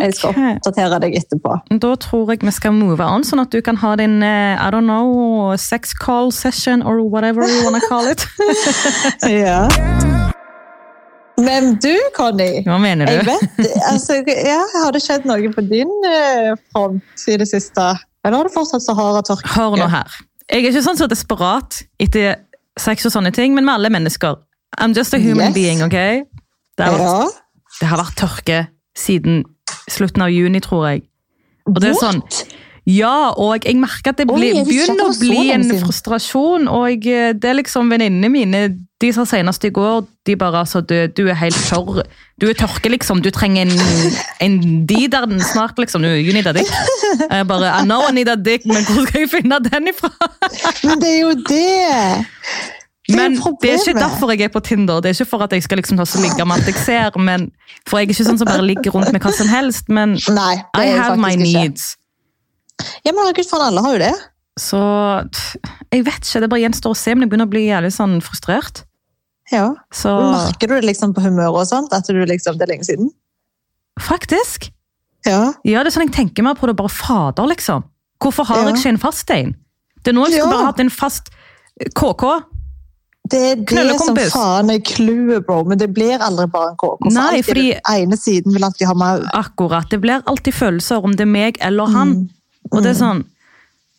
jeg skal jeg oppdatere deg etterpå. Da tror jeg vi skal move on, sånn at du kan ha din eh, I don't know, sex call session or whatever you wanna call it. [LAUGHS] Ja. Men du, Conny. Hva mener du? Jeg vet, altså, ja, Har det skjedd noe på din eh, front i det siste? Eller har du fortsatt Sahara-tørke? Hør nå her. Jeg er ikke sånn så desperat etter sex og sånne ting, men vi er alle mennesker. I'm just a human Yes. being, ok? Det har, vært, Ja. det har vært tørke siden slutten av juni, tror jeg. Og det er sånn, What? Ja, og jeg merker at det Oi, ikke at begynner å bli en frustrasjon. Og jeg, det er liksom venninnene mine De sa senest i går de bare altså, du, du er helt tørr. Du er tørke, liksom. Du trenger en, en dider snart, liksom. Du, you need a dick. Jeg bare I know I need a dick, men hvor skal jeg finne den ifra? Men det er jo det! Det Men det er ikke derfor jeg er på Tinder. Det er ikke for at jeg skal liksom ta så ligge med alt jeg ser. Men, for jeg er ikke sånn som bare ligger rundt med hva som helst. Men Nei, I have my needs. ikke. Ja, men herregud, faen, alle har jo det. Så jeg vet ikke, det bare gjenstår å se, men jeg begynner å bli jævlig sånn frustrert. Ja. Så Merker du det liksom på humøret og sånt? At du liksom, det er lenge siden? faktisk Ja. Ja, det er sånn jeg tenker meg på det, bare fader, liksom. Hvorfor har Ja. jeg ikke en fast en? Det er nå jeg skulle Ja. bare hatt en fast KK. Det er det som faen er clouet, bro. Men det blir aldri bare en KK. For Nei, fordi- den ene siden vil alltid ha meg. Akkurat. Det blir alltid følelser om det er meg eller han. Mm. Og det er sånn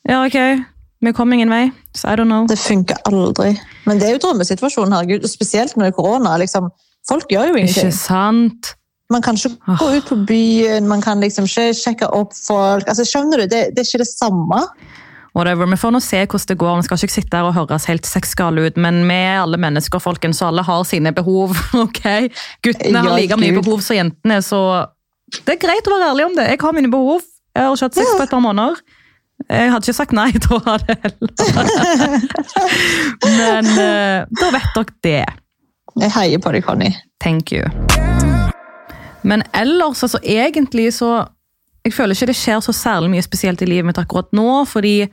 Ja, ok, vi kom ingen vei, så I don't know. Det funker aldri. Men det er jo drømmesituasjonen, herregud. og Spesielt når det er korona. Liksom, folk gjør jo ingenting. Ikke sant? Man kan ikke gå ut på byen, man kan liksom ikke sjekke opp folk. Altså, skjønner du? Det, det er ikke det samme. Whatever. Vi får nå se hvordan det går. Vi skal ikke sitte her og høres helt sexgale ut, men vi er alle mennesker, folkens, så alle har sine behov. [LAUGHS] ok? Guttene har like mye behov som jentene, så det er greit å være ærlig om det. Jeg har mine behov. Jeg har ikke hatt sex på et par måneder. Jeg hadde ikke sagt nei til å ha det heller. men eh, da vet dere det. Jeg heier på deg, Conny. Thank you. Men ellers, altså egentlig så Jeg føler ikke det skjer så særlig mye spesielt i livet mitt akkurat nå, fordi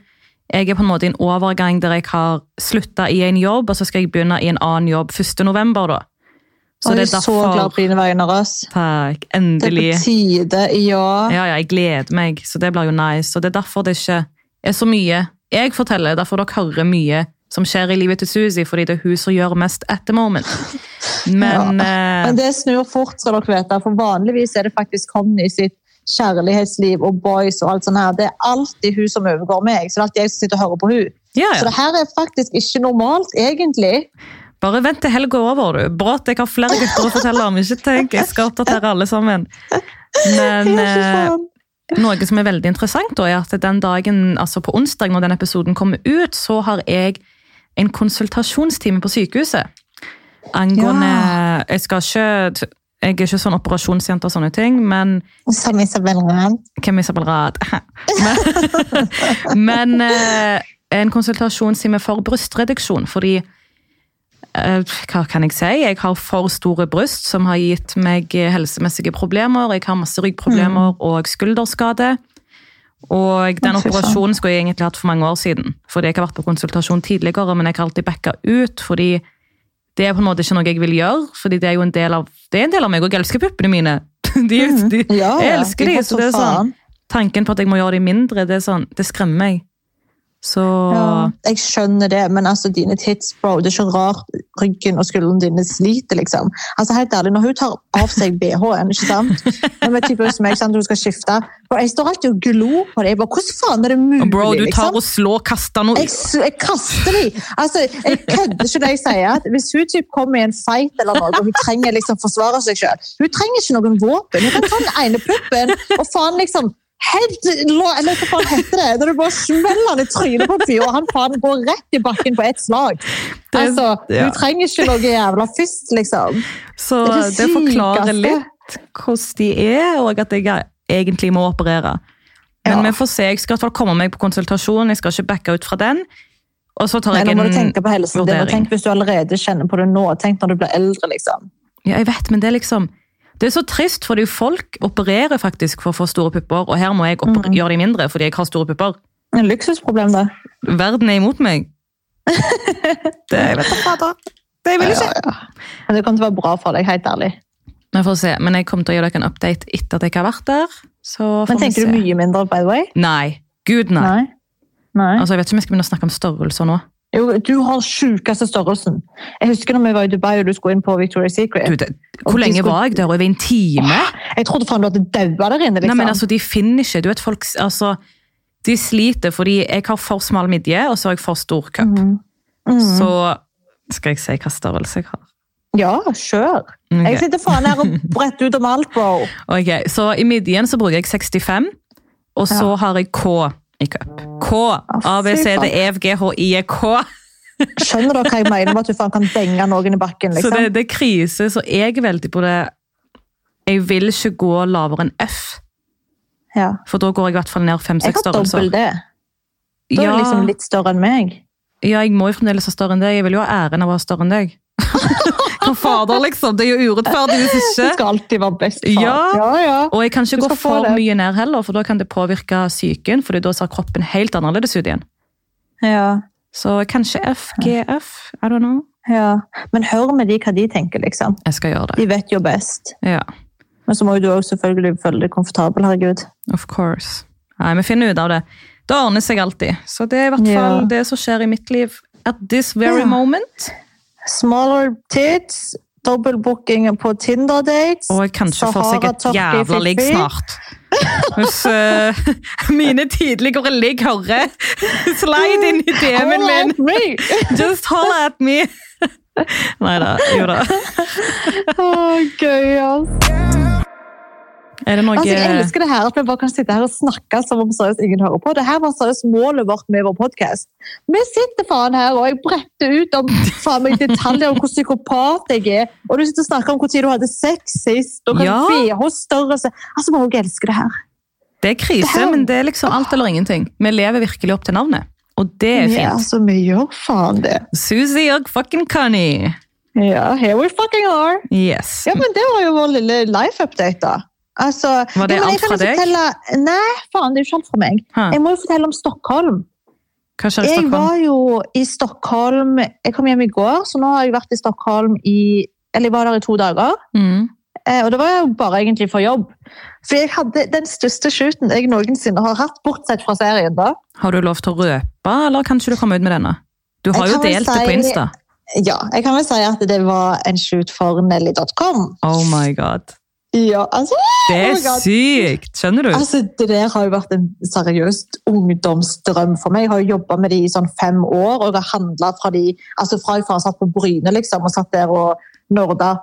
jeg er på en måte i en overgang der jeg har slutta i en jobb, og så skal jeg begynne i en annen jobb 1. november, da. Så det er er så glad derfor på dine vegne, Røs. Takk. Det er Endelig. på tide, ja. Ja, ja, jeg gleder meg, så det blir jo nice. Og det er derfor det ikke er så mye jeg forteller, derfor dere hører mye som skjer i livet til Suzy, fordi det er hun som gjør mest at the moment. [LAUGHS] Men eh, Men det snur fort, skal dere vite. For vanligvis er det faktisk Conny sitt kjærlighetsliv og boys og alt sånt her. Det er alltid hun som overgår meg, så det er alltid jeg som sitter og hører på hun. ja, Så det her er faktisk ikke normalt, egentlig. Bare vent til helga er over, du. Brått, jeg har flere gutter å fortelle om. Ikke tenk, jeg skal oppdatere alle sammen. Men eh, noe som er veldig interessant, da, er at den dagen, altså på onsdag når den episoden kommer ut, så har jeg en konsultasjonstime på sykehuset. Angående Jeg skal ikke jeg er ikke sånn operasjonsjente og sånne ting, men Som Isabel Rad. hvem Isabel Rad? [LAUGHS] Men, [LAUGHS] men eh, en konsultasjonstime for brystreduksjon, fordi Hva kan jeg si? Jeg har for store bryst, som har gitt meg helsemessige problemer. Jeg har masse ryggproblemer og skulderskade. Og den operasjonen skulle jeg egentlig hatt for mange år siden. Fordi jeg har vært på konsultasjon tidligere, men jeg har alltid backa ut. fordi det er på en måte ikke noe jeg vil gjøre, fordi det er jo en del av, det er en del av meg, og jeg elsker puppene mine. [LAUGHS] De, de, Mm. Ja, jeg elsker De så det er sånn, tanken på at jeg må gjøre de mindre, det, er sånn, det skremmer meg. Så Ja, jeg skjønner det, men altså dine tits, bro, det er ikke rart ryggen og skuldrene dine sliter, liksom. Altså helt ærlig, når hun tar av seg BH-en, ikke sant? Når som jeg, sant, hun skal skifte, bro, jeg står alltid og glor på det. Jeg bare, hvordan faen er det mulig, Bro, du tar liksom? og slår, kaster noe Jeg, jeg kaster de! Altså, jeg kødder ikke når jeg sier at hvis hun typ kommer i en fight eller noe, og hun trenger liksom forsvare seg selv, hun trenger ikke noen våpen. Hun kan ta den ene puppen og faen liksom Helt, lå- eller hva faen heter det? Når du bare smeller det i trynet på en fyr, og han faen går rett i bakken på ett slag. Det- Altså, ja. Du trenger ikke noe jævla fist, liksom. Så Det det, det forklarer litt hvordan de er, og at jeg egentlig må operere. Men Ja. vi får se, jeg skal i hvert fall komme meg på konsultasjon, jeg skal ikke backe ut fra den. Og så tar jeg Nei, nå må du tenke på helsen vurdering. Tenk hvis du allerede kjenner på det nå. Tenk når du blir eldre, liksom. Ja, jeg vet, men det er liksom det er så trist, fordi folk opererer faktisk for å få store pupper, og her må jeg Mhm. gjøre de mindre fordi jeg har store pupper. En luksusproblem, det. Verden er imot meg. [LAUGHS] Det jeg vet jeg fader. Det vil jeg ikke. Ja, ja. Men det kommer til å være bra for deg, helt ærlig. Vi får se, men jeg kommer til å gi dere en update etter at jeg har vært der. Så får Men tenker du mye mindre, by the way? Nei. Gud, nei. Nei. Nei. Altså, jeg vet ikke om jeg skal begynne å snakke om størrelser nå. Jo, du har sjukeste størrelsen. Jeg husker når vi var i Dubai og du skulle inn på Victoria's Secret. Du, det, hvor lenge skulle- var jeg der? Over en time? Jeg trodde faen du hadde daua der inne. liksom. Nei, men altså, De finner ikke Du vet, folk altså, De sliter fordi jeg har for smal midje, og så har jeg for stor cup. Mm. Mm. Så skal jeg si hva størrelse jeg har. Ja, kjør. Okay. Jeg sitter faen her og [LAUGHS] bretter ut om alt, bro. Ok, Så i midjen så bruker jeg 65. Og så har jeg K cup. K. A, B, C, D, E, F, G, H, I, E, K. Skjønner dere hva jeg mener med at du faen kan denge noen i bakken? Så liksom? det, det er krise, så jeg er veldig på det Jeg vil ikke gå lavere enn F, Ja. for da går jeg i hvert fall ned Jeg fem-seks har dobbel det. Da er Ja, jeg liksom litt større enn meg. ja, jeg må jo fremdeles ha større enn deg. Jeg vil jo ha æren av å ha større enn deg. [LAUGHS] Hva fader, liksom? Det er jo urettferdig hvis [LAUGHS] Du skal alltid være best. far. Ja. ja, ja. Og jeg kan ikke gå for mye ned heller, for da kan det påvirke psyken, for da ser kroppen helt annerledes ut igjen. ja. Så kanskje FGF. I don't know. ja. Men hør med de hva de tenker, liksom. Jeg skal gjøre det. De vet jo best. Ja, Men så må jo du også selvfølgelig føle deg komfortabel, herregud. of course. Nei, vi finner ut av det. Det ordner seg alltid. Så det er i hvert Ja. fall det som skjer i mitt liv at this very Ja. moment. Smaller tits, dobbeltbooking på Tinder-dates. Og kanskje får seg et jævla ligg snart. Hvis uh, [LAUGHS] mine tidligere ligg hører, [LAUGHS] slide inn i DM-en min. [LAUGHS] Just hold at me! Nei da. Jo da. Å, gøy, ass. Noe Altså, jeg elsker det her at vi bare kan sitte her og snakke som om seriøst ingen hører på. Det her var seriøst målet vårt med vår podkast. Vi sitter faen her og jeg bretter ut om faen meg detaljer om hvor psykopat jeg er. Og du sitter og snakker om hvor tid du hadde sex sist. Og kan Ja. BH-størrelse. Altså, vi òg elsker det her. Det er krise, Det her- men det er liksom alt eller ingenting. Vi lever virkelig opp til navnet. Og det er Ja, fint. altså, vi gjør faen det. Susie og fucking Connie. Ja, here we fucking are. Yes. Ja, men det var jo vår lille life-update, da. Altså, Var det alt fra deg? Fortelle... Nei, faen, det er jo ikke alt fra meg. Ha. Jeg må jo fortelle om Stockholm. Hva skjer i Jeg var jo i Stockholm Jeg kom hjem i går, så nå har jeg vært i Stockholm i Eller jeg var der i to dager. Mm. Eh, og det var jo bare egentlig for jobb. For jeg hadde den største shooten jeg noensinne har hatt, bortsett fra serien. da. Har du lov til å røpe, eller kan ikke du komme ut med denne? Du har Jeg jo delt si, det på Insta. Ja, jeg kan vel si at det var en shoot for Nelly.com. Oh my god. Ja, altså, Det Oh er oh sykt! Skjønner du? altså, Det der har jo vært en seriøst ungdomsdrøm for meg. Jeg har jo jobba med de i sånn fem år, og det har handla fra de, altså fra jeg satt på Bryne liksom, og satt der og nerda.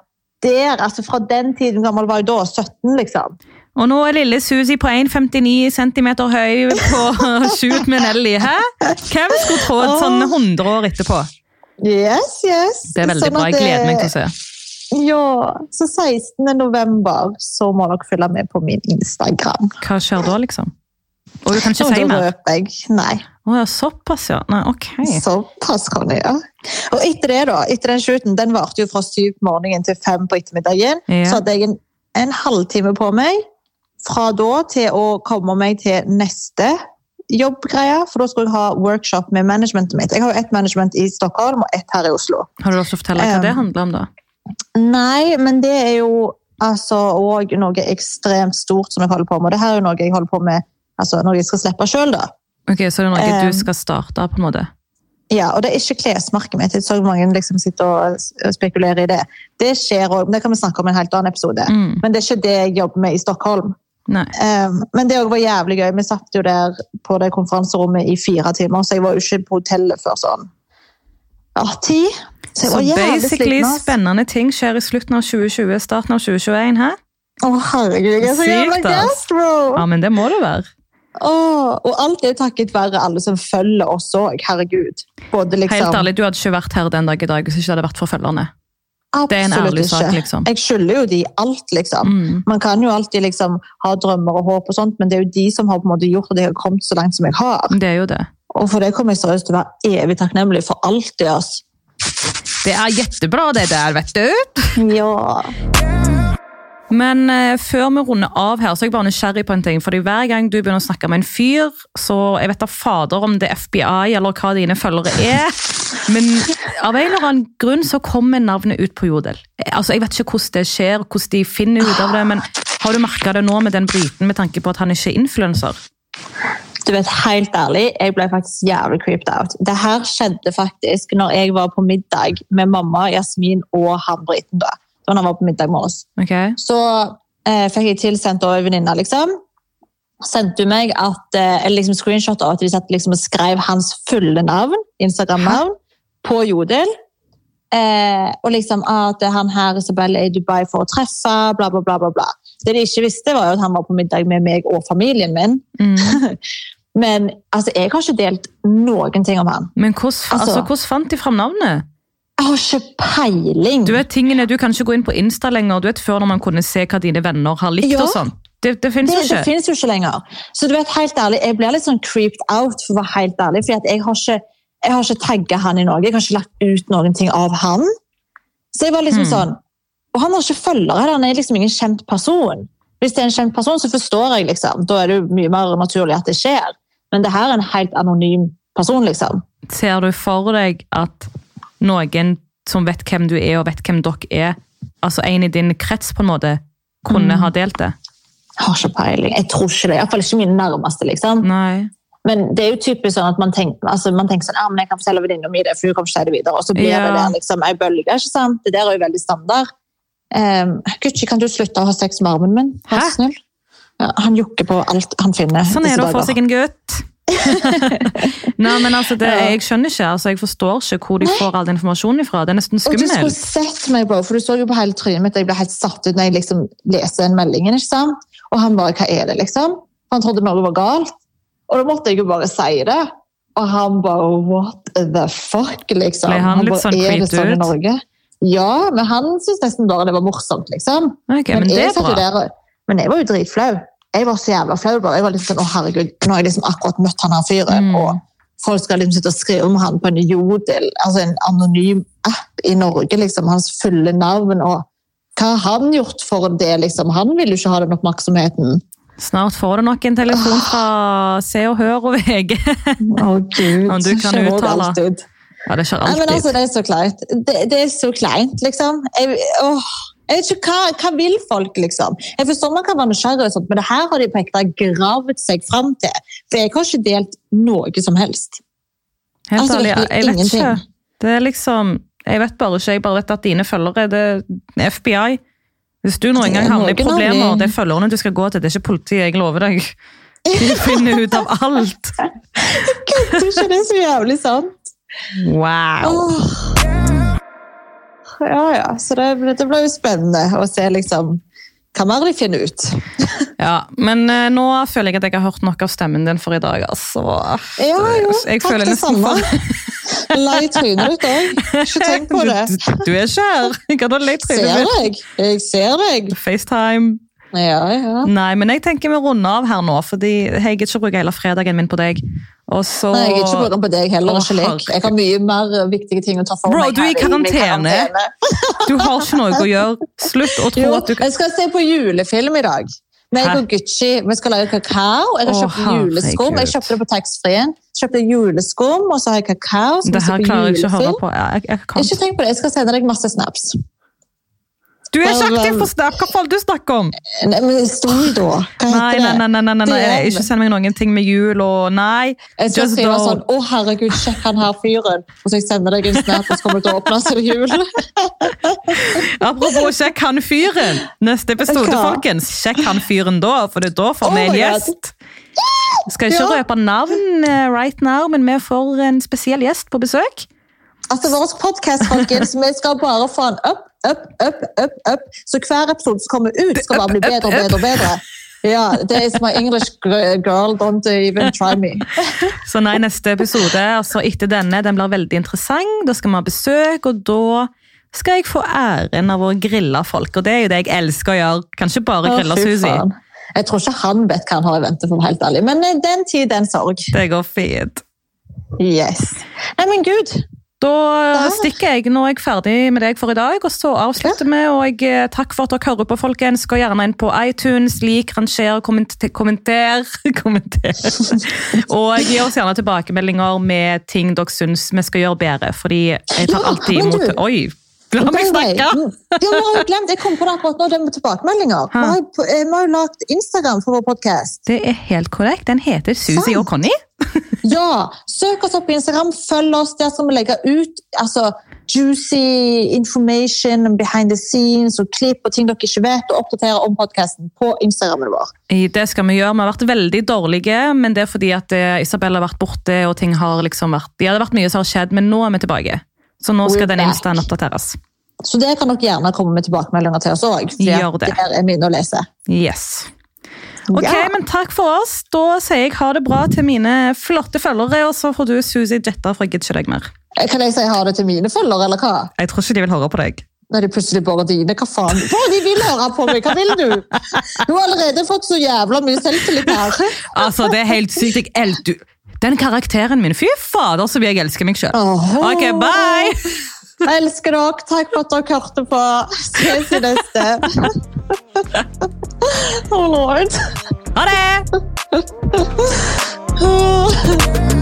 Der, altså Fra den tiden gammel var jeg da? 17, liksom. Og nå er lille Susi på 1,59 cm høy på shoot med Nelly. Hæ? Hvem skulle trodd sånn 100 år etterpå? Yes, yes. Det er veldig Sånn bra. Jeg gleder meg til å se. Ja, så 16. november så må dere følge med på min Instagram. Hva skjer da, liksom? Og du kan ikke si si da mer? røper jeg. Nei, Oh, ja, såpass, ja. Nei, ok. såpass kan jeg gjøre. Og etter det da, etter den shooten, den varte jo fra syv på morgenen til fem på ettermiddagen, Ja. så hadde jeg en, en halvtime på meg fra da til å komme meg til neste jobbgreie, for da skulle jeg ha workshop med managementet mitt. Jeg har jo ett management i Stockholm og ett her i Oslo. Har du lov til å fortelle hva Um, det handler om, da? Nei, men det er jo altså òg noe ekstremt stort som jeg holder på med. Det her er jo noe jeg holder på med altså, når jeg skal slippe sjøl, da. Ok, Så det er noe um, du skal starte på en måte? Ja, og det er ikke klesmerket mitt. Jeg så mange liksom sitter og spekulerer i det. Det skjer òg, det kan vi snakke om i en helt annen episode. Mm. Men det er ikke det jeg jobber med i Stockholm. Um, men det var jævlig gøy. Vi satt jo der på det konferanserommet i fire timer, så jeg var jo ikke på hotellet før sånn ja, ti. Så Så basically sliten. spennende ting skjer i slutten av 2020, starten av 2021, hæ? Å, herregud, jeg er så jævla gass, bro! Ja, men det må det være. Åh, og alt er takket være alle som følger oss òg. Herregud. Både liksom Helt ærlig, du hadde ikke vært her den dag i dag hvis ikke det hadde vært for følgerne. Det er en ærlig ærlig sak, liksom. Jeg skylder jo de alt, liksom. Mm. Man kan jo alltid liksom ha drømmer og håp, og sånt, men det er jo de som har på en måte gjort at jeg har kommet så langt som jeg har. Det er jo det. Og for det kommer jeg seriøst til å være evig takknemlig for alltid. ass. Det er jettebra det der, vet du. Ja. Men eh, før vi runder av her, så er jeg bare nysgjerrig på en ting. Fordi hver gang du begynner å snakke med en fyr, så jeg vet da fader om det er FBI eller hva dine følgere er. Men av en eller annen grunn så kommer navnet ut på Jodel. Altså, Jeg vet ikke hvordan det skjer, hvordan de finner ut av det, men har du merka det nå med den briten med tanke på at han ikke er influenser? Du vet, Helt ærlig, jeg ble faktisk jævlig creeped out. Det her skjedde faktisk når jeg var på middag med mamma, Jasmin og han briten. da. Da han var på middag med oss. Okay. Så eh, fikk jeg tilsendt av en venninne, liksom. Sendte hun meg at, eh, liksom screenshot av at de satt liksom og skrev hans fulle navn, Instagram-navn, på Jodel. Eh, og liksom at han her Isabel er i Dubai for å treffe, bla, bla, bla. bla, bla. Det de ikke visste, var jo at han var på middag med meg og familien min. Mm. [LAUGHS] Men altså, jeg har ikke delt noen ting om han. Men hvordan, Altså- altså, hvordan fant de fram navnet? Jeg har ikke peiling. Du vet tingene, du kan ikke gå inn på Insta lenger. Du vet Før når man kunne se hva dine venner har likt. Ja. og sånn. Det, det finnes det, jo det finnes jo ikke lenger. Så du vet, helt ærlig, jeg blir litt sånn creeped out, for å være helt ærlig. For jeg har ikke, jeg har ikke tagget han i noe. Jeg har ikke lagt ut noen ting av han. Så jeg var liksom Hmm. sånn Og han har ikke følgere, han er liksom ingen kjent person. Hvis det er en kjent person, så forstår jeg, liksom. Da er det jo mye mer naturlig at det skjer. Men det her er en helt anonym person, liksom. Ser du for deg at noen som vet hvem du er og vet hvem dere er, altså en i din krets på en måte, kunne Mm. ha delt det? Jeg har ikke peiling. Jeg tror ikke det. Iallfall ikke mine nærmeste, liksom. Nei. Men det er jo typisk sånn at man tenker, altså man tenker sånn, ja, men jeg kan fortelle venninna mi det, for hun kommer ikke til det videre. Og så blir Ja. det der liksom ei bølge, ikke sant? Det der er jo veldig standard. Um, Gucci, kan du slutte å ha sex med armen min? Vær så snill. Ja, han jukker på alt han finner. Sånn er det å få seg en gutt. [LAUGHS] Nei, men altså, det. Jeg skjønner ikke. altså, Jeg forstår ikke hvor de får all den informasjonen ifra. Det er nesten Og du skulle skummelt. sett meg, bro, for du så jo på hele trynet mitt. Jeg ble helt satt ut når jeg liksom leser den meldingen. ikke sant? Og han bare 'hva er det', liksom? Han trodde noe var galt. Og da måtte jeg jo bare si det. Og han bare 'what the fuck', liksom. Ble han litt bare, sånn er det sånn i? Norge? Ja, men han syntes nesten bare det var morsomt, liksom. Okay, men det jeg er der, men jeg var jo dritflau. Jeg var så jævla flau. Jeg var litt sånn, å herregud, Nå har jeg liksom akkurat møtt han her fyren, Mm. og folk skal liksom sitte og skrive om han på en jodel, altså en anonym app i Norge, liksom, hans fulle navn. og hva har han gjort for det? liksom? Han vil jo ikke ha den oppmerksomheten. Snart får du nok en telefon fra Se og Hør og VG. Å gud, Om du kan skjer uttale. alltid. Ja, det skjer Nei, men altså, alltid. Det er så kleint. Det, det er så kleint, liksom. Jeg, åh, jeg vet ikke hva, hva vil folk, liksom? Jeg forstår man kan være nysgjerrig, og sånt, men det her har de på ekte gravd seg fram til. For jeg har ikke delt noe som helst. Helt altså, ærlig, jeg vet ingenting. ikke. Det er liksom Jeg vet bare ikke. Jeg bare vet at dine følgere det er FBI. Hvis du noen er gang havner i problemer, de- det er følgerne du skal gå til. Det er ikke politiet, jeg lover deg. De [LAUGHS] finner ut av alt. Jeg tror ikke det er så jævlig sant. Wow. Åh. Ja, ja. Så det, det blir jo spennende å se liksom hva mer de finner ut. [LAUGHS] Ja, men eh, nå føler jeg at jeg har hørt nok av stemmen din for i dag. altså. Ja, jo. Jeg Takk det samme. for La i trynet ditt òg. Ikke tenk på [LAUGHS] det. Du, du er ikke her. Jeg hadde le Ser trynet mitt. deg. Jeg ser deg. FaceTime. Ja, ja. Nei, men jeg tenker vi runder av her nå, fordi jeg gidder ikke bruke hele fredagen min på deg. Så... Nei, jeg er ikke på deg heller. Å, ikke. Jeg har mye mer viktige ting å ta for Bro, meg. du er i karantene. karantene. [LAUGHS] Du har ikke noe å gjøre. Slutt å tro Jo, at du kan jeg skal se på julefilm i dag. Meg og Gucci. Vi skal lage kakao. Jeg har kjøpt kjøpt juleskum. Jeg kjøpte det på taxfree-en. Kjøpte juleskum, og så har jeg kakao. Så Det her klarer jeg ikke å høre på. Jeg, jeg kan. Ikke tenk på det. Jeg skal sende deg masse snaps. Du er ikke aktiv på Snap! Hva faen du snakker om? Nei, men da. Hva Nei, heter nei, nei, nei, nei, nei, nei. Er- ikke send meg noen ting med jul og nei. Jeg Just skrive don't. sånn 'Å, herregud, sjekk han her fyren', og så jeg sender deg en snap, og så kommer du til å åpne seg jul. [LAUGHS] Apropos sjekk han fyren. Neste episode, Hva? folkens. Sjekk han fyren da, for det er da får Oh vi en God. gjest. Skal ikke Ja. røpe navn eh, right now, men vi får en spesiell gjest på besøk. Altså, Vår podkast, folkens, vi skal bare få den opp, opp, opp, opp, opp. Så hver episode som kommer ut, skal bare bli bedre og bedre og bedre. Ja, det er my English girl, don't even try me. [LAUGHS] Så nei, neste episode, altså etter denne, den blir veldig interessant. Da skal vi ha besøk, og da skal jeg få æren av å grille folk. Og det er jo det jeg elsker å gjøre. Kan ikke bare grille fy Susi. Jeg tror ikke han vet hva han har i vente, for å være helt ærlig. Men eh, den tid, den sorg. Det går fint. Yes. Nei, men gud. Da Der. stikker jeg. Nå er jeg ferdig med deg for i dag, og så avslutter vi. Og jeg, eh, takk for at dere hører på, folkens. Gå gjerne inn på iTunes, lik, ranger, kommenter. [LAUGHS] kommenter, kommenter. [LAUGHS] og gi oss gjerne tilbakemeldinger med ting dere syns vi skal gjøre bedre. Fordi jeg tar alltid imot Oi! La meg snakke! Ja, vi har jo glemt, Jeg kom på det akkurat nå, det med tilbakemeldinger. Vi har, jo- lagt Instagram for vår podkast. Det er helt korrekt. Den heter Susi og Conny. [LAUGHS] Ja, søk oss opp på Instagram, følg oss. Der skal vi legge ut altså, juicy information behind the scenes og klipp og ting dere ikke vet, og oppdatere om podkasten på Instagrammen vår. Det skal vi gjøre. Vi har vært veldig dårlige, men det er fordi at eh, Isabel har vært borte, og ting har liksom vært Ja, det har vært mye som har skjedd, men nå er vi tilbake. Så nå skal den instaen oppdateres. Så det kan dere gjerne komme med tilbakemeldinger til oss òg. Gjør det. Der er mine å lese. Yes. Ok, Ja. men takk for oss. Da sier jeg ha det bra til mine flotte følgere, og så får du Susi Jetta jeg gidder ikke deg mer. Kan jeg si ha det til mine følgere, eller hva? Jeg tror ikke de vil høre på deg. Når de plutselig bare dine, hva faen? Hva de vil høre på meg, hva vil du? Du har allerede fått så jævla mye selvtillit her. [LAUGHS] Altså, det er helt sykt. Jeg el du. Den karakteren min, fy fader så vil jeg elsker meg sjøl. Ok, bye! Jeg elsker dere. Takk for at dere hørte på. Ses i neste. [LAUGHS] Oh lord. Ha det! [LAUGHS]